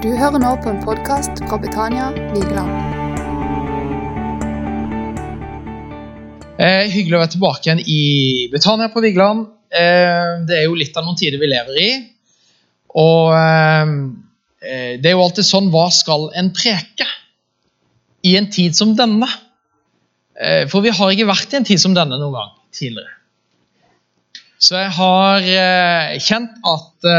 Du hører nå på en podkast fra Betania Vigeland. Eh, hyggelig å være tilbake igjen i Betania på Vigeland. Eh, det er jo litt av noen tider vi lever i. Og eh, eh, det er jo alltid sånn Hva skal en preke i en tid som denne? Eh, for vi har ikke vært i en tid som denne noen gang tidligere. Så jeg har eh, kjent at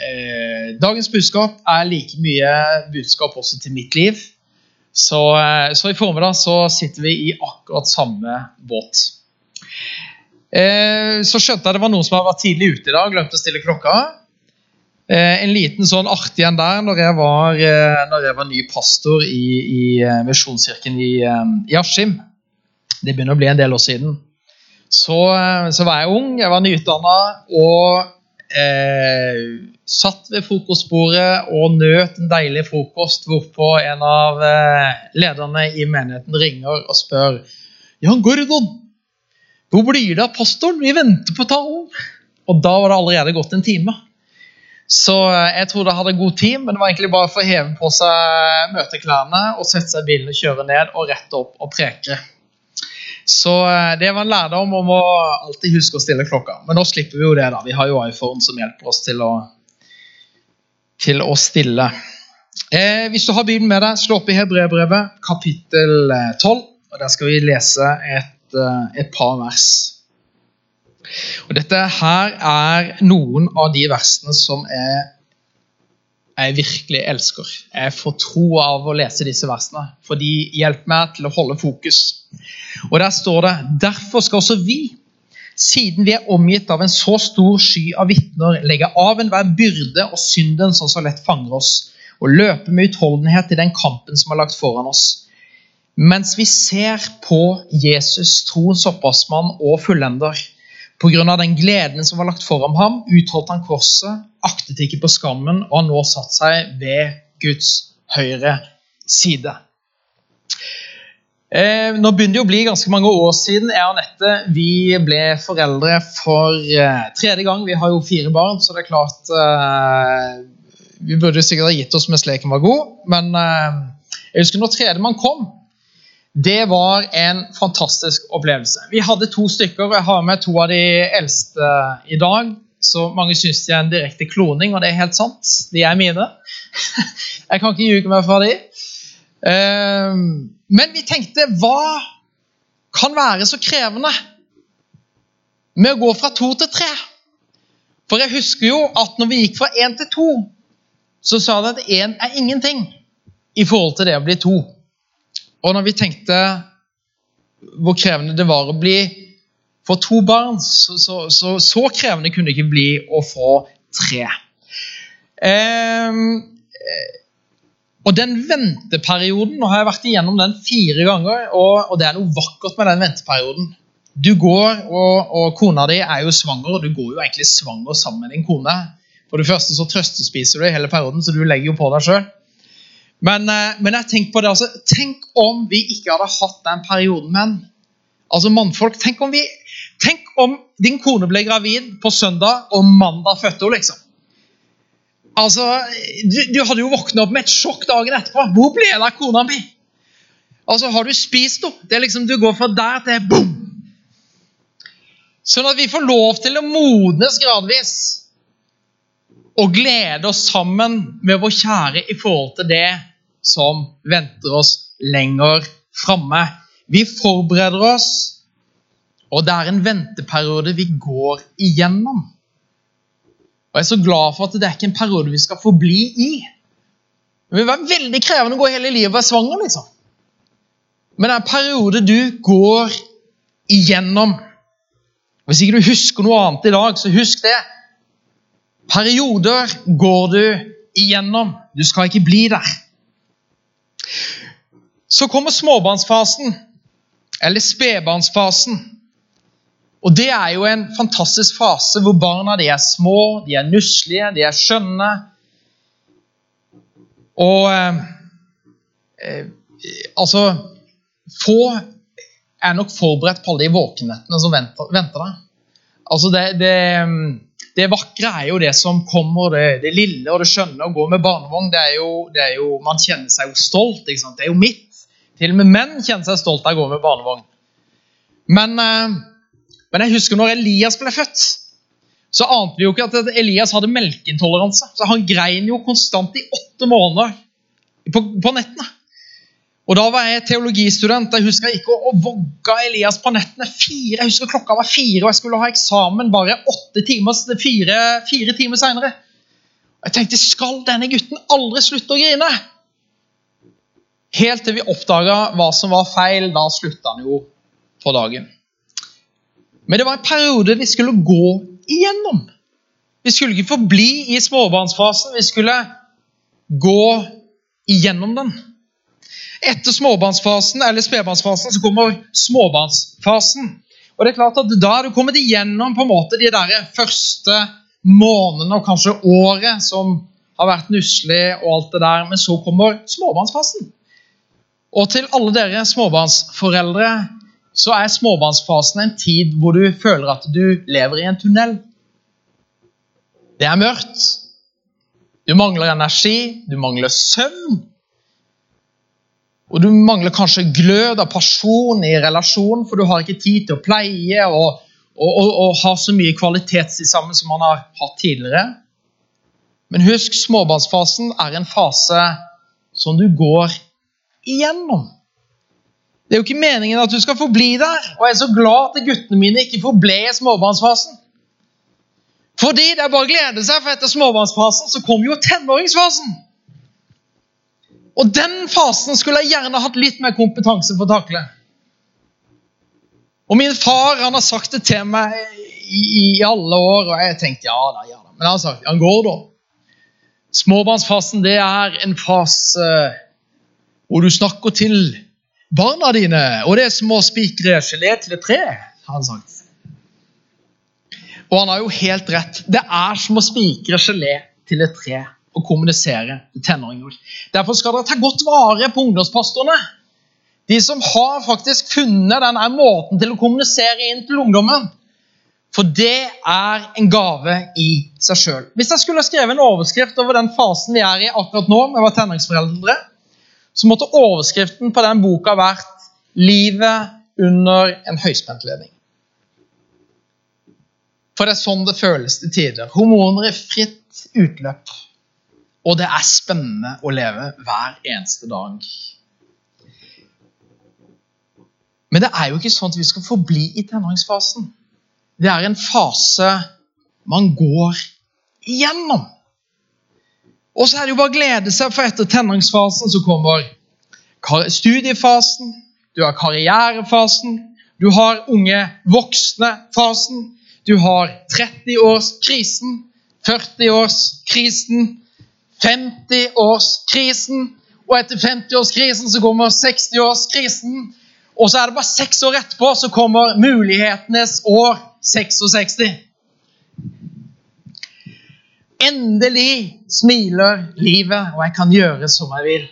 eh, dagens budskap er like mye budskap også til mitt liv. Så, eh, så i formiddag så sitter vi i akkurat samme båt. Eh, så skjønte jeg det var noen som vært tidlig ute i dag, glemte å stille klokka. Eh, en liten sånn artig en der når jeg var, eh, når jeg var ny pastor i, i eh, Misjonskirken i, i Askim. Det begynner å bli en del år siden. Så, så var jeg ung, jeg var nyutdanna og eh, satt ved frokostbordet og nøt en deilig frokost, hvorpå en av eh, lederne i menigheten ringer og spør Jan Gordon, hvor blir det av pastoren? Vi venter på talen. Og da var det allerede gått en time. Så eh, jeg trodde jeg hadde god tid, men det var egentlig bare for å heve på seg møteklærne og sette seg i bilen og kjøre ned og rette opp og preke. Så eh, det var en lærdom om å alltid huske å stille klokka. Men nå slipper vi jo det. da. Vi har jo iPhone som hjelper oss til å, til å stille. Eh, hvis du har Bibelen med deg, slå opp i Hebreerbrevet, kapittel 12. og Der skal vi lese et, eh, et par vers. Og Dette her er noen av de versene som jeg, jeg virkelig elsker. Jeg får tro av å lese disse versene, for de hjelper meg til å holde fokus. Og Der står det derfor skal også vi, siden vi er omgitt av en så stor sky av vitner, legge av enhver byrde og synden som så lett fanger oss, og løpe med utholdenhet i den kampen som er lagt foran oss. Mens vi ser på Jesus, troens opphavsmann og fullender. Av den gleden som var lagt foran ham, utholdt han korset, aktet ikke på skammen og har nå satt seg ved Guds høyre side. Eh, nå begynner det å bli ganske mange år siden jeg og Anette vi ble foreldre for eh, tredje gang. Vi har jo fire barn, så det er klart eh, Vi burde sikkert ha gitt oss mens leken var god, men eh, jeg husker når tredjemann kom. Det var en fantastisk opplevelse. Vi hadde to stykker, og jeg har med to av de eldste i dag. Så mange syns de er en direkte kloning, og det er helt sant. De er mine. Jeg kan ikke ljuge meg fra de. Eh, men vi tenkte hva kan være så krevende med å gå fra to til tre? For jeg husker jo at når vi gikk fra én til to, så sa det at én er ingenting i forhold til det å bli to. Og når vi tenkte hvor krevende det var å bli for to barn, så, så, så, så krevende kunne det ikke bli å få tre. Um, og den venteperioden Nå har jeg vært igjennom den fire ganger, og, og det er noe vakkert med den venteperioden. Du går, og, og, kona di er jo svanger, og du går jo egentlig svanger sammen med din kone. For det første så trøstespiser du hele perioden, så du legger jo på deg sjøl. Men, eh, men, jeg tenker på det, altså, tenk om vi ikke hadde hatt den perioden menn. Altså mannfolk, tenk om, vi, tenk om din kone ble gravid på søndag, og mandag fødte hun, liksom. Altså, du, du, hadde jo våkna opp med et sjokk dagen etterpå. Hvor ble det av kona mi? Altså, Har du spist noe? Det er liksom, Du går fra der til boom! Sånn at vi får lov til å modnes gradvis og glede oss sammen med vår kjære i forhold til det som venter oss lenger framme. Vi forbereder oss, og det er en venteperiode vi går igjennom. Og Jeg er så glad for at det er ikke en periode vi skal forbli i. Det vil være veldig krevende å gå hele livet og være svanger. liksom. Men det er en periode du går igjennom. Hvis ikke du husker noe annet i dag, så husk det. Perioder går du igjennom. Du skal ikke bli der. Så kommer småbarnsfasen, eller spedbarnsfasen. Og Det er jo en fantastisk fase hvor barna de er små, de er nusselige, de er skjønne. Og eh, eh, altså Få er nok forberedt på alle de våkenettene som venter, venter deg. Altså det, det, det vakre er jo det som kommer, det, det lille og det skjønne. Å gå med barnevogn, det er, jo, det er jo, Man kjenner seg jo stolt. ikke sant? Det er jo mitt. Til og med menn kjenner seg stolt av å gå med barnevogn. Men, eh, men jeg husker når Elias ble født, så ante vi jo ikke at Elias hadde melkeintoleranse. Så han grein jo konstant i åtte måneder på, på nettene. Og Da var jeg teologistudent. Jeg husker jeg gikk og, og Elias på nettene. Fire, jeg husker Klokka var fire, og jeg skulle ha eksamen bare åtte timer, fire, fire timer seinere. Jeg tenkte skal denne gutten aldri slutte å grine? Helt til vi oppdaga hva som var feil. Da slutta han jo på dagen. Men det var en periode vi skulle gå igjennom. Vi skulle ikke forbli i småbarnsfasen. Vi skulle gå igjennom den. Etter småbarnsfasen eller spedbarnsfasen så kommer småbarnsfasen. Og det er klart at Da har du kommet igjennom på en måte de der første månedene og kanskje året som har vært nusselig, og alt det der, men så kommer småbarnsfasen. Og til alle dere småbarnsforeldre så er småbarnsfasen en tid hvor du føler at du lever i en tunnel. Det er mørkt. Du mangler energi, du mangler søvn. Og du mangler kanskje glød av pasjon i relasjonen, for du har ikke tid til å pleie og, og, og, og ha så mye kvalitetstid sammen som man har hatt tidligere. Men husk, småbarnsfasen er en fase som du går igjennom. Det er jo ikke meningen at du skal forbli der. Og jeg er så glad at guttene mine ikke forble i småbarnsfasen. Fordi det er bare å glede seg, for etter småbarnsfasen så kommer jo tenåringsfasen. Og den fasen skulle jeg gjerne hatt litt mer kompetanse for å takle. Og min far han har sagt det til meg i, i alle år, og jeg tenkte ja da, ja da. Men han har han går da. Småbarnsfasen det er en fase hvor du snakker til barna dine, og det er som å spikre gelé til et tre, har han sagt. Og han har jo helt rett. Det er som å spikre gelé til et tre og kommunisere til tenåringer. Derfor skal dere ta godt vare på ungdomspastorene. De som har faktisk funnet denne måten til å kommunisere inn til ungdommen. For det er en gave i seg sjøl. Hvis jeg skulle skrevet en overskrift over den fasen vi er i akkurat nå, med våre tenåringsforeldre, så måtte overskriften på den boka vært 'Livet under en høyspentledning'. For det er sånn det føles til tider. Hormoner i fritt utløp. Og det er spennende å leve hver eneste dag. Men det er jo ikke sånn at vi skal forbli i tenåringsfasen. Det er en fase man går igjennom. Og så er det jo bare å glede seg, for etter tenåringsfasen så kommer studiefasen, du har karrierefasen, du har unge voksne-fasen, du har 30-årskrisen, 40-årskrisen, 50-årskrisen. Og etter 50-årskrisen så kommer 60-årskrisen. Og så er det bare seks år etterpå så kommer mulighetenes år 66. Endelig smiler livet, og jeg kan gjøre som jeg vil.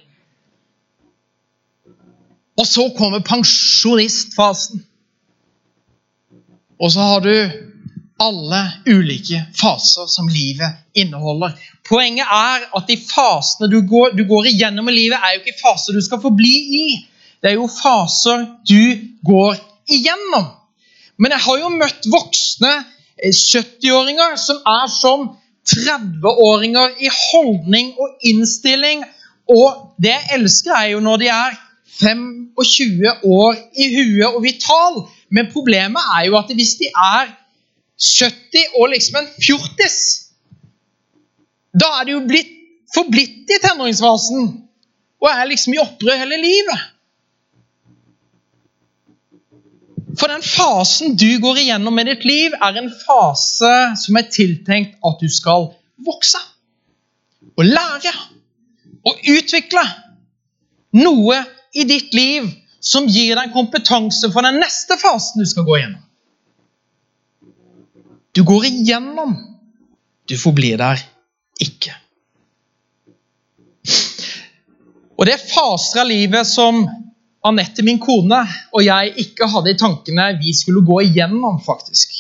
Og så kommer pensjonistfasen. Og så har du alle ulike faser som livet inneholder. Poenget er at de fasene du går, du går igjennom i livet, er jo ikke faser du skal forbli i. Det er jo faser du går igjennom. Men jeg har jo møtt voksne 70-åringer eh, som er som 30-åringer i holdning og innstilling. Og det jeg elsker, er jo når de er 25 år i huet og vital. Men problemet er jo at hvis de er 70 og liksom en fjortis da er de jo blitt forblitt i tenåringsfasen og er liksom i opprør hele livet. For den fasen du går igjennom i ditt liv, er en fase som er tiltenkt at du skal vokse og lære og utvikle noe i ditt liv som gir deg kompetanse for den neste fasen du skal gå igjennom. Du går igjennom. Du forblir der ikke. Og det er faser av livet som Anette, min kone, og jeg ikke hadde i tankene vi skulle gå igjennom, faktisk.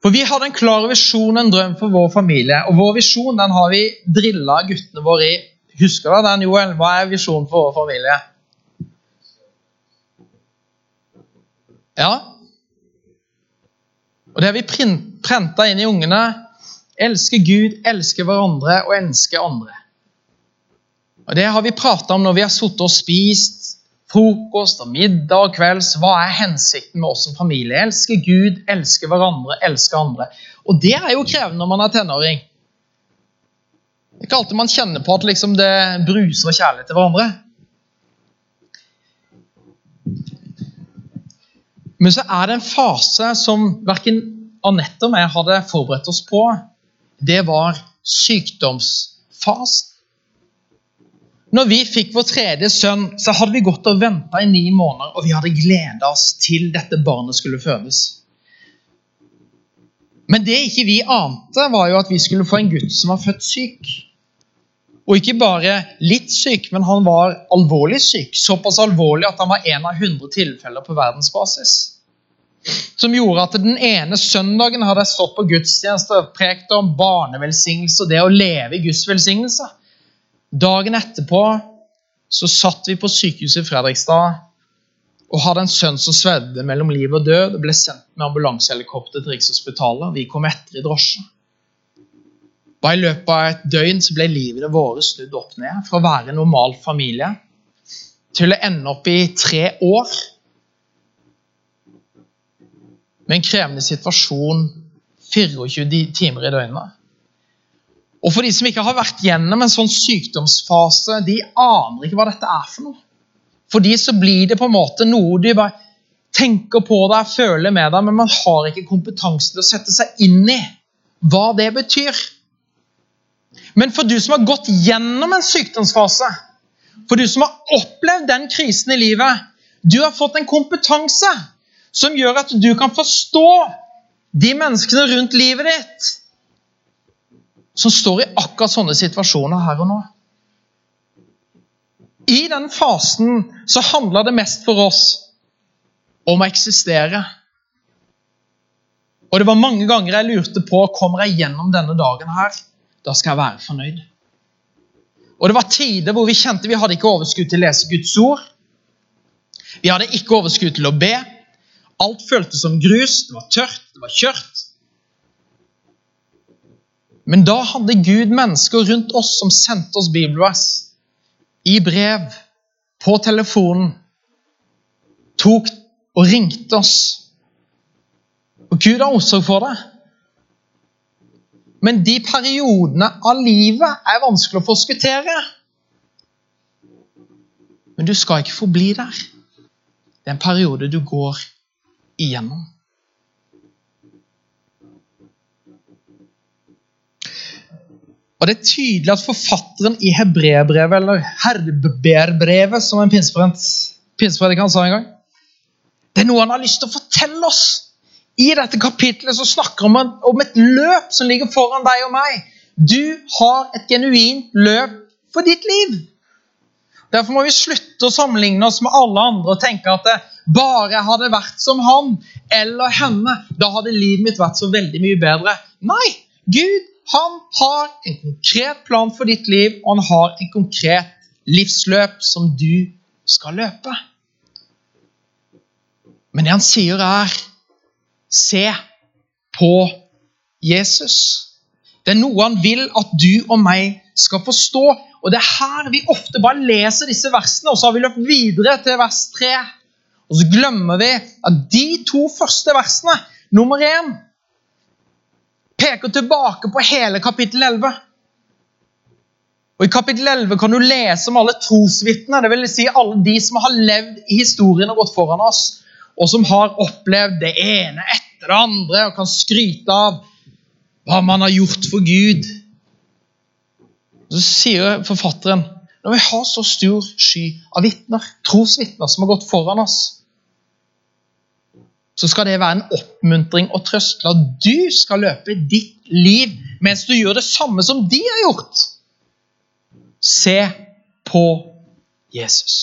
For vi hadde en klar visjon, en drøm for vår familie. Og vår visjon den har vi drilla guttene våre i. Husker du den, Joel? Hva er visjonen for vår familie? Ja. Og det har vi prenta inn i ungene. Elske Gud, elske hverandre og elske andre. Og Det har vi prata om når vi har sittet og spist frokost og middag og kvelds. Hva er hensikten med oss som familie? Elske Gud, elske hverandre, elske andre. Og det er jo krevende når man er tenåring. Det er ikke alltid man kjenner på at liksom det bruser kjærlighet til hverandre. Men så er det en fase som verken Anette og jeg hadde forberedt oss på. Det var sykdomsfasen. Når vi fikk vår tredje sønn, så hadde vi gått og venta i ni måneder, og vi hadde gleda oss til dette barnet skulle fødes. Men det ikke vi ante, var jo at vi skulle få en gutt som var født syk. Og ikke bare litt syk, men han var alvorlig syk. Såpass alvorlig at han var en av 100 tilfeller på verdensbasis. Som gjorde at den ene søndagen hadde jeg stått på gudstjeneste og prekt om barnevelsignelse og det å leve i Guds velsignelse. Dagen etterpå så satt vi på sykehuset i Fredrikstad og hadde en sønn som svedde mellom liv og død. og ble sendt med ambulansehelikopter til Rikshospitalet. Vi kom etter i drosje. Bare I løpet av et døgn så ble livene våre snudd opp ned. Fra å være en normal familie til å ende opp i tre år med en krevende situasjon 24 timer i døgnet. Og for de som ikke har vært gjennom en sånn sykdomsfase, de aner ikke hva dette er for noe. For de så blir det på en måte noe de bare tenker på deg, føler med deg, men man har ikke kompetanse til å sette seg inn i hva det betyr. Men for du som har gått gjennom en sykdomsfase, for du som har opplevd den krisen i livet, du har fått en kompetanse som gjør at du kan forstå de menneskene rundt livet ditt som står i akkurat sånne situasjoner her og nå. I den fasen så handla det mest for oss om å eksistere. Og det var mange ganger jeg lurte på kommer jeg gjennom denne dagen her. Da skal jeg være fornøyd. Og det var tider hvor vi kjente vi hadde ikke overskudd til å lese Guds ord. Vi hadde ikke overskudd til å be. Alt føltes som grus. Det var tørt, det var kjørt. Men da hadde Gud mennesker rundt oss som sendte oss bibelvers i brev, på telefonen, tok og ringte oss. Og Gud har omsorg for det. Men de periodene av livet er vanskelig å forskuttere. Men du skal ikke forbli der. Det er en periode du går igjennom. Og Det er tydelig at forfatteren i hebreerbrevet, eller herberbrevet, som en pinsepredikant sa en gang Det er noe han har lyst til å fortelle oss. I dette kapitlet så snakker han om et løp som ligger foran deg og meg. Du har et genuint løp for ditt liv. Derfor må vi slutte å sammenligne oss med alle andre og tenke at det bare hadde vært som han eller henne, da hadde livet mitt vært så veldig mye bedre. Nei, Gud han har en konkret plan for ditt liv, og han har en konkret livsløp som du skal løpe. Men det han sier, er se på Jesus. Det er noe han vil at du og meg skal forstå. Og Det er her vi ofte bare leser disse versene, og så har vi løpt videre til vers 3. Og så glemmer vi at de to første versene, nummer én peker tilbake på hele kapittel 11. Og I kapittel 11 kan du lese om alle trosvitner, dvs. Si alle de som har levd i historien og gått foran oss, og som har opplevd det ene etter det andre og kan skryte av hva man har gjort for Gud. Så sier forfatteren når vi har så stor sky av vitner, trosvitner som har gått foran oss, så skal det være en oppmuntring og trøst til at du skal løpe ditt liv mens du gjør det samme som de har gjort. Se på Jesus.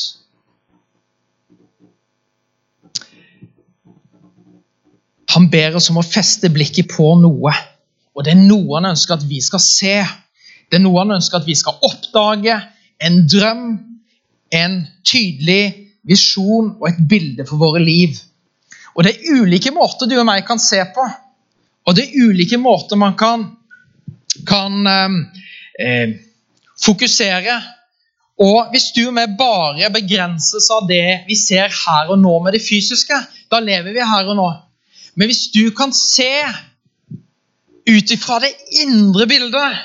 Han ber oss om å feste blikket på noe. Og det er noe han ønsker at vi skal se. Det er noe han ønsker at vi skal oppdage. En drøm, en tydelig visjon og et bilde for våre liv. Og Det er ulike måter du og meg kan se på. Og det er ulike måter man kan, kan ehm, eh, fokusere. Og hvis du og meg bare begrenses av det vi ser her og nå med det fysiske, da lever vi her og nå. Men hvis du kan se ut ifra det indre bildet,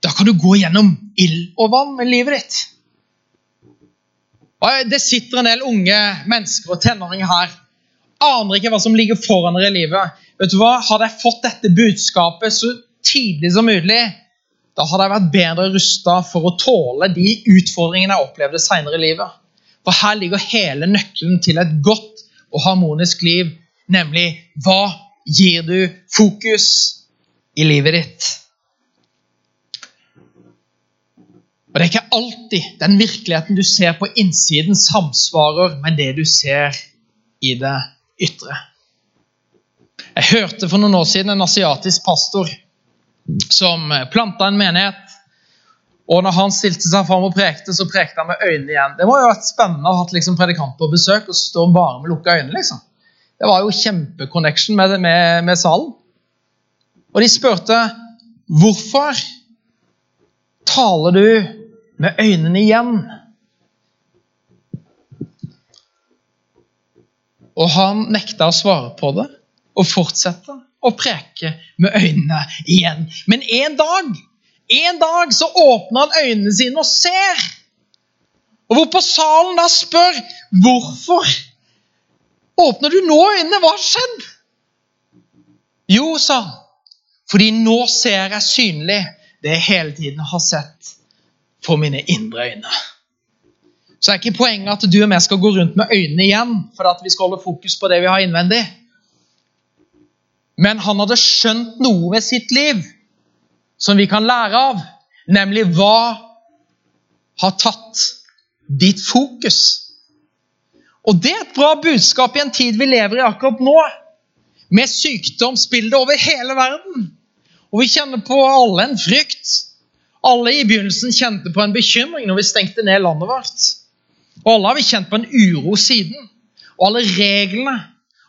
da kan du gå gjennom ild og vann med livet ditt. Og Det sitter en del unge mennesker og tenåringer her. Aner ikke hva som ligger foran dere i livet. Vet du hva? Hadde jeg fått dette budskapet så tidlig som mulig, da hadde jeg vært bedre rusta for å tåle de utfordringene jeg opplevde senere i livet. For her ligger hele nøkkelen til et godt og harmonisk liv, nemlig hva gir du fokus i livet ditt? Og Det er ikke alltid den virkeligheten du ser på innsiden, samsvarer med det du ser i det ytre. Jeg hørte for noen år siden en asiatisk pastor som planta en menighet. Og når han stilte seg fram og prekte, så prekte han med øynene igjen. Det må jo ha vært spennende å ha liksom predikant på besøk og stå bare med lukka øyne. liksom. Det var jo kjempeconnection med, med, med salen. Og de spurte hvorfor taler du med øynene igjen. Og han nekta å svare på det og fortsette å preke med øynene igjen. Men en dag en dag så åpner han øynene sine og ser. Og hvorpå salen da spør hvorfor åpner du nå øynene? Hva har skjedd? Jo, sa han, fordi nå ser jeg synlig det jeg hele tiden har sett for mine indre øyne. Så er ikke poenget at du og jeg skal gå rundt med øynene igjen for at vi skal holde fokus på det vi har innvendig. Men han hadde skjønt noe ved sitt liv som vi kan lære av, nemlig hva har tatt ditt fokus. Og det er et bra budskap i en tid vi lever i akkurat nå, med sykdomsbildet over hele verden. Og vi kjenner på alle en frykt alle i begynnelsen kjente på en bekymring når vi stengte ned landet vårt. Og alle har vi kjent på en uro siden. Og alle reglene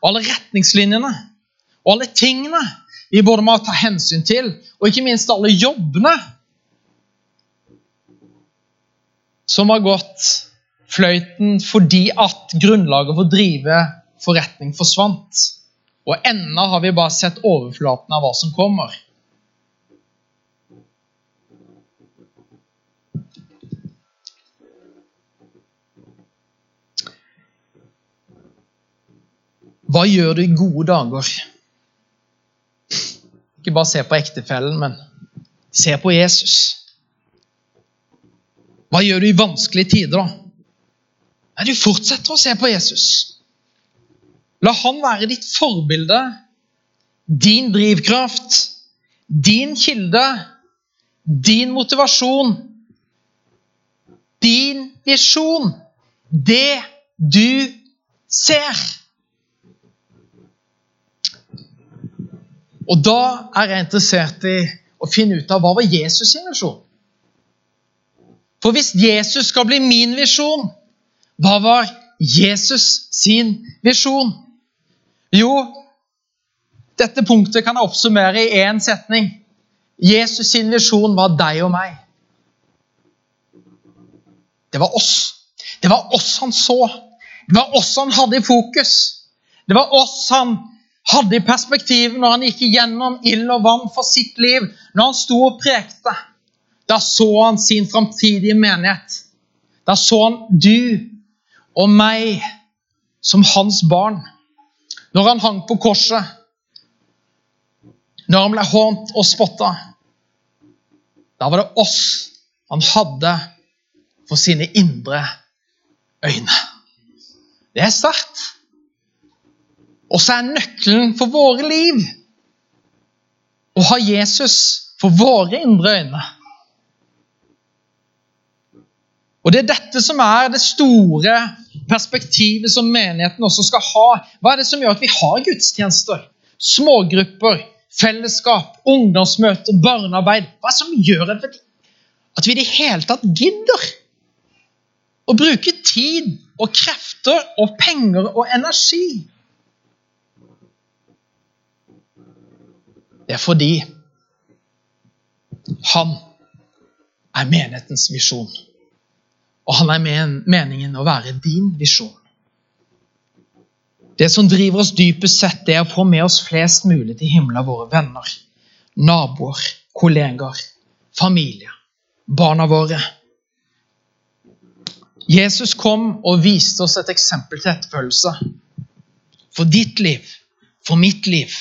og alle retningslinjene og alle tingene vi både må ta hensyn til, og ikke minst alle jobbene som har gått fløyten fordi at grunnlaget for å drive forretning forsvant. Og ennå har vi bare sett overflaten av hva som kommer. Hva gjør du i gode dager? Ikke bare se på ektefellen, men se på Jesus. Hva gjør du i vanskelige tider, da? Nei, du fortsetter å se på Jesus. La han være ditt forbilde, din drivkraft, din kilde, din motivasjon, din visjon. Det du ser. Og da er jeg interessert i å finne ut av hva var Jesus sin visjon. For hvis Jesus skal bli min visjon, hva var Jesus sin visjon? Jo, dette punktet kan jeg oppsummere i én setning. Jesus sin visjon var deg og meg. Det var oss. Det var oss han så. Det var oss han hadde i fokus. Det var oss han hadde i perspektiv når han gikk igjennom ild og vann for sitt liv, når han sto og prekte. Da så han sin framtidige menighet. Da så han du og meg som hans barn. Når han hang på korset, når han ble hånt og spotta. Da var det oss han hadde for sine indre øyne. Det er sterkt. Og så er nøkkelen for våre liv å ha Jesus for våre indre øyne. Og Det er dette som er det store perspektivet som menigheten også skal ha. Hva er det som gjør at vi har gudstjenester, smågrupper, fellesskap, ungdomsmøter, barnearbeid? Hva er det som gjør at vi i det hele tatt gidder å bruke tid og krefter og penger og energi? Det er fordi han er menighetens visjon. Og han er men meningen å være din visjon. Det som driver oss dypest sett, det er å få med oss flest mulig til himmelen av våre venner, naboer, kollegaer, familie, barna våre. Jesus kom og viste oss et eksempel til etterfølgelse. For ditt liv, for mitt liv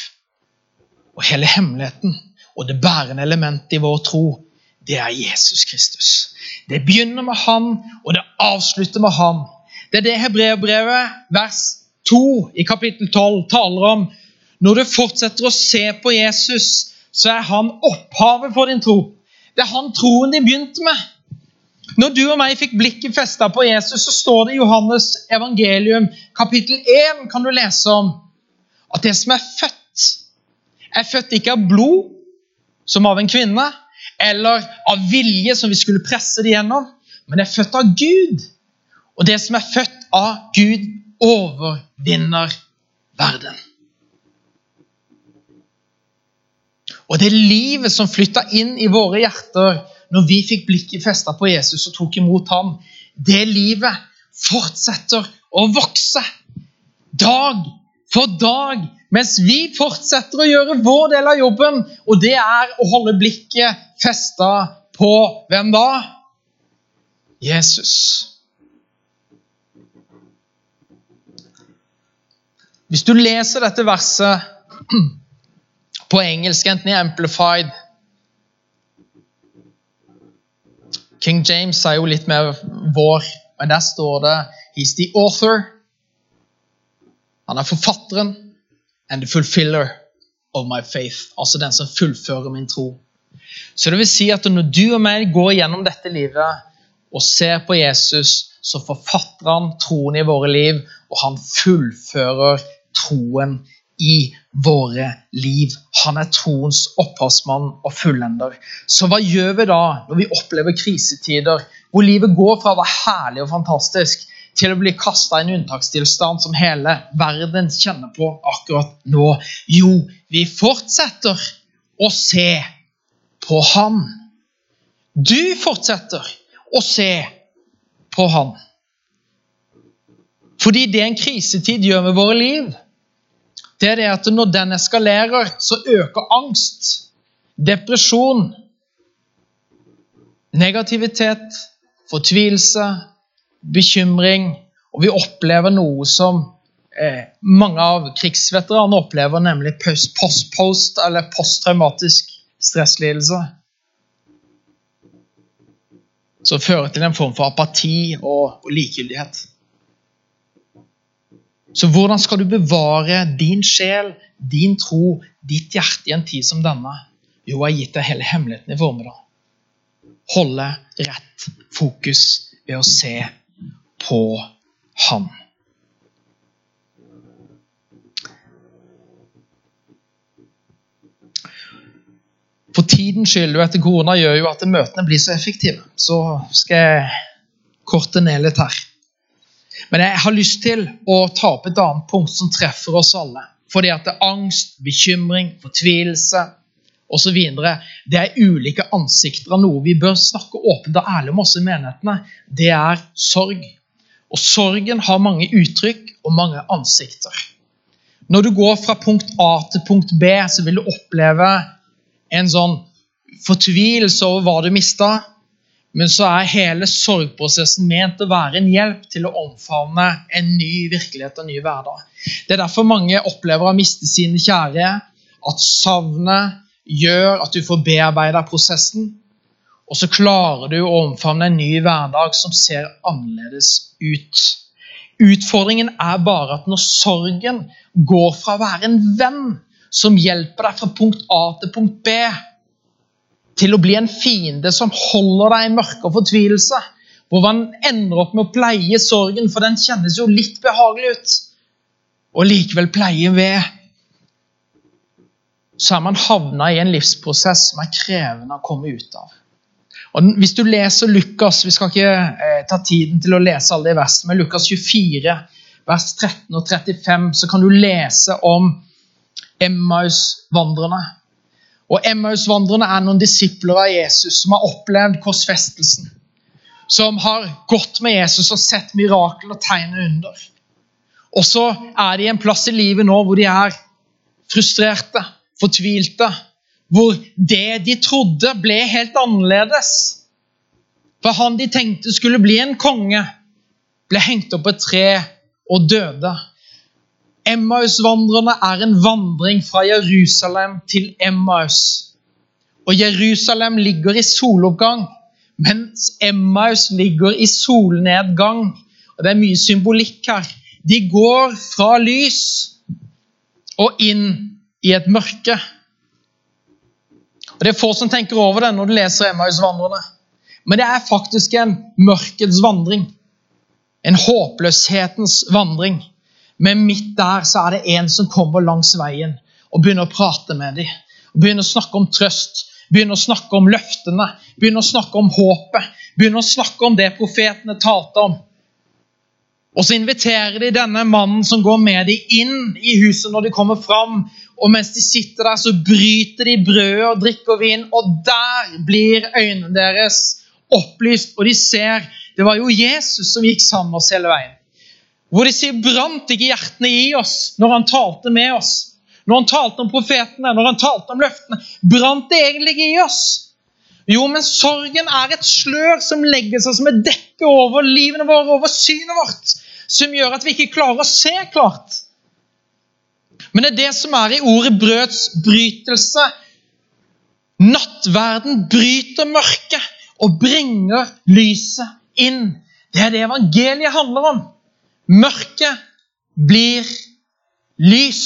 og hele hemmeligheten og det bærende elementet i vår tro det er Jesus Kristus. Det begynner med han, og det avslutter med han. Det er det Hebreerbrevet, vers 2 i kapittel 12, taler om. Når du fortsetter å se på Jesus, så er han opphavet for din tro. Det er han troen de begynte med. Når du og meg fikk blikket festa på Jesus, så står det i Johannes evangelium, kapittel 1, kan du lese om at det som er født, er født ikke av blod, som av en kvinne, eller av vilje som vi skulle presse det gjennom, men er født av Gud. Og det som er født av Gud, overvinner verden. Og det livet som flytta inn i våre hjerter når vi fikk blikket festa på Jesus og tok imot ham, det livet fortsetter å vokse. Dag for dag mens vi fortsetter å gjøre vår del av jobben, og det er å holde blikket festa på hvem da? Jesus. Hvis du leser dette verset på engelsk, enten i Amplified King James er jo litt mer vår, men der står det He's the author. Han er forfatteren and the fulfiller of my faith. Altså den som fullfører min tro. Så det vil si at når du og meg går gjennom dette livet og ser på Jesus, så forfatter han troen i våre liv, og han fullfører troen i våre liv. Han er troens opphavsmann og fullender. Så hva gjør vi da når vi opplever krisetider, hvor livet går fra å være herlig og fantastisk til å bli kasta i en unntakstilstand som hele verden kjenner på akkurat nå? Jo, vi fortsetter å se på Han. Du fortsetter å se på Han. Fordi det en krisetid gjør med våre liv, det er det at når den eskalerer, så øker angst, depresjon, negativitet, fortvilelse, bekymring, og vi opplever noe som eh, mange av krigsveteranene opplever, nemlig post-post eller posttraumatisk stresslidelse. Som fører til en form for apati og, og likegyldighet. Så hvordan skal du bevare din sjel, din tro, ditt hjerte i en tid som denne? Jo, jeg har gitt deg hele hemmeligheten i formiddag. Holde rett fokus ved å se på Han. For tidens skyld og etter korona gjør jo at møtene blir så effektive. Så skal jeg korte ned litt her. Men jeg har lyst til å ta opp et annet punkt som treffer oss alle. Fordi at det er angst, bekymring, fortvilelse, osv. Det er ulike ansikter av noe vi bør snakke åpent og ærlig om også i menighetene. Det er sorg. Og sorgen har mange uttrykk og mange ansikter. Når du går fra punkt A til punkt B, så vil du oppleve en sånn fortvilelse over hva du mista. Men så er hele sorgprosessen ment å være en hjelp til å omfavne en ny virkelighet og en ny hverdag. Det er derfor mange opplever å miste sine kjære, at savnet gjør at du får bearbeida prosessen. Og så klarer du å omfavne en ny hverdag som ser annerledes ut. Utfordringen er bare at når sorgen går fra å være en venn som hjelper deg fra punkt A til punkt B, til å bli en fiende som holder deg i mørke og fortvilelse, hvor man ender opp med å pleie sorgen, for den kjennes jo litt behagelig ut. Og likevel pleie ved. Så er man havna i en livsprosess som er krevende å komme ut av. Og Hvis du leser Lukas Vi skal ikke eh, ta tiden til å lese alle de versene, men Lukas 24, vers 13 og 35, så kan du lese om Emmaus-vandrerne. Og Emmaus-vandrerne er noen disipler av Jesus som har opplevd korsfestelsen. Som har gått med Jesus og sett mirakel og tegn under. Og så er de en plass i livet nå hvor de er frustrerte, fortvilte. Hvor det de trodde, ble helt annerledes. For han de tenkte skulle bli en konge, ble hengt opp på et tre og døde. Emmaus-vandrerne er en vandring fra Jerusalem til Emmaus. Og Jerusalem ligger i soloppgang, mens Emmaus ligger i solnedgang. Og Det er mye symbolikk her. De går fra lys og inn i et mørke. Og Det er få som tenker over det når du leser Emmaus-vandrerne. Men det er faktisk en mørkets vandring. En håpløshetens vandring. Men midt der så er det en som kommer langs veien og begynner å prate med dem. Begynner å snakke om trøst, begynner å snakke om løftene, begynner å snakke om håpet. Begynner å snakke om det profetene talte om. Og så inviterer de denne mannen som går med dem, inn i huset når de kommer fram. Og mens de sitter der, så bryter de brødet og drikker vin, og der blir øynene deres opplyst, og de ser det var jo Jesus som gikk sammen med oss hele veien. Hvor de sier brant ikke hjertene i oss når han talte med oss? Når han talte om profetene, når han talte om løftene, brant det egentlig ikke i oss? Jo, men sorgen er et slør som legger seg som et dekke over livene våre, over synet vårt, som gjør at vi ikke klarer å se klart. Men det er det som er i ordet brøds brytelse. Nattverden bryter mørket og bringer lyset inn. Det er det evangeliet handler om. Mørket blir lys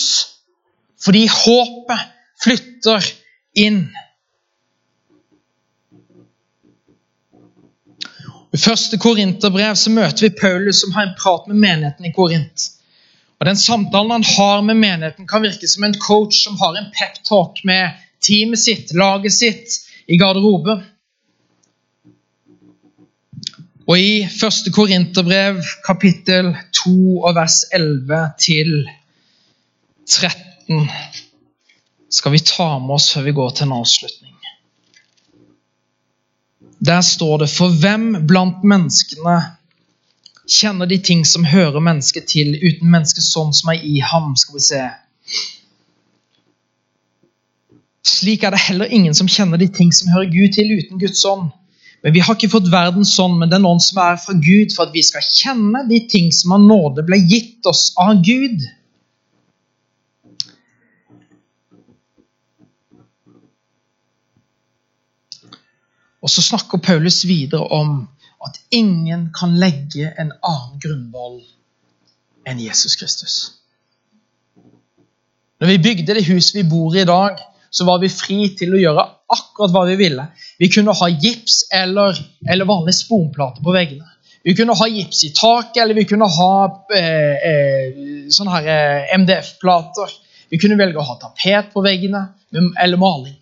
fordi håpet flytter inn. I første Korinterbrev så møter vi Paulus som har en prat med menigheten i Korint. Og Den samtalen han har med menigheten, kan virke som en coach som har en peptalk med teamet sitt, laget sitt, i garderobe. Og i 1. Korinterbrev, kapittel 2 og vers 11 til 13, skal vi ta med oss før vi går til en avslutning. Der står det For hvem blant menneskene kjenner de ting som hører mennesket til, uten mennesket sånn som er i ham? Skal vi se. Slik er det heller ingen som kjenner de ting som hører Gud til, uten Guds ånd. Men vi har ikke fått verden sånn, men den ånd som er fra Gud, for at vi skal kjenne de ting som av nåde ble gitt oss av Gud. Og så snakker Paulus videre om at ingen kan legge en annen grunnvoll enn Jesus Kristus. Når vi bygde det huset vi bor i i dag, så var vi fri til å gjøre akkurat hva vi ville. Vi kunne ha gips eller, eller vanlige sponplater på veggene. Vi kunne ha gips i taket, eller vi kunne ha eh, eh, eh, MDF-plater. Vi kunne velge å ha tapet på veggene eller maling.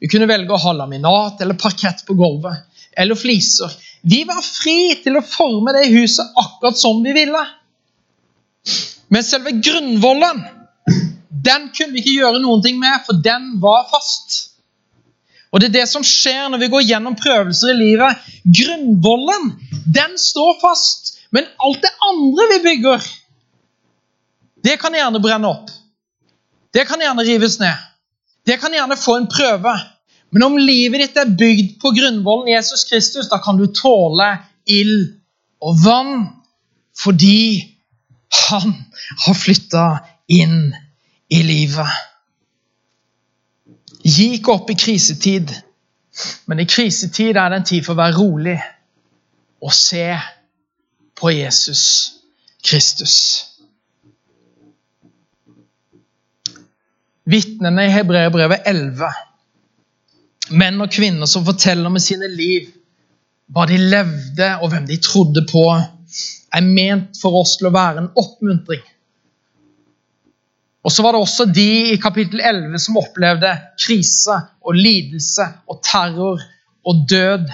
Vi kunne velge å ha laminat eller parkett på gulvet. Eller fliser. Vi var fri til å forme det huset akkurat som vi ville. Men selve grunnvollen den kunne vi ikke gjøre noen ting med, for den var fast. Og Det er det som skjer når vi går gjennom prøvelser i livet. Grunnvollen den står fast, men alt det andre vi bygger, det kan gjerne brenne opp. Det kan gjerne rives ned. Det kan gjerne få en prøve. Men om livet ditt er bygd på grunnvollen Jesus Kristus, da kan du tåle ild og vann fordi han har flytta inn i livet. Gi ikke opp i krisetid, men i krisetid er det en tid for å være rolig og se på Jesus Kristus. Vitnene i Hebreerbrevet 11, menn og kvinner som forteller med sine liv hva de levde, og hvem de trodde på, er ment for oss til å være en oppmuntring. Og så var det også de i kapittel 11 som opplevde krise og lidelse og terror og død.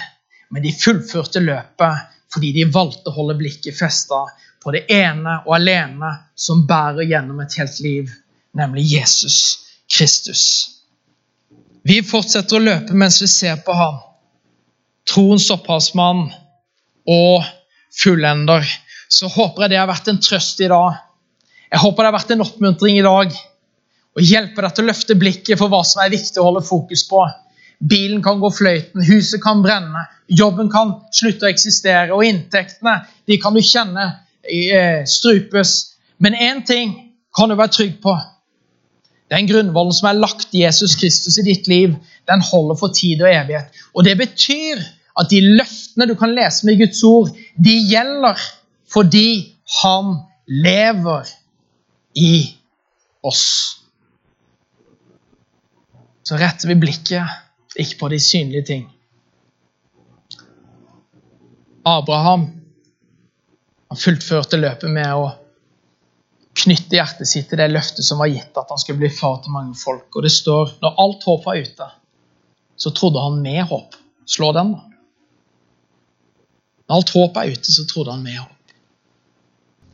Men de fullførte løpet fordi de valgte å holde blikket festa på det ene og alene som bærer gjennom et helt liv, nemlig Jesus Kristus. Vi fortsetter å løpe mens vi ser på ham, troens opphavsmann og fullender. Så håper jeg det har vært en trøst i dag. Jeg håper det har vært en oppmuntring i dag. Og hjelper deg til å løfte blikket for hva som er viktig å holde fokus på. Bilen kan gå fløyten, huset kan brenne, jobben kan slutte å eksistere, og inntektene de kan du kjenne eh, strupes. Men én ting kan du være trygg på. Den grunnvollen som er lagt Jesus Kristus i ditt liv, den holder for tid og evighet. Og Det betyr at de løftene du kan lese med Guds ord, de gjelder fordi han lever i oss. Så retter vi blikket ikke på de synlige ting. Abraham han fullførte løpet med å knytte hjertet sitt til det løftet som var gitt, at han skulle bli far til mange folk. Og det står når alt håp var ute, så trodde han med håp. Slå den, da. Når alt håp er ute, så trodde han med håp.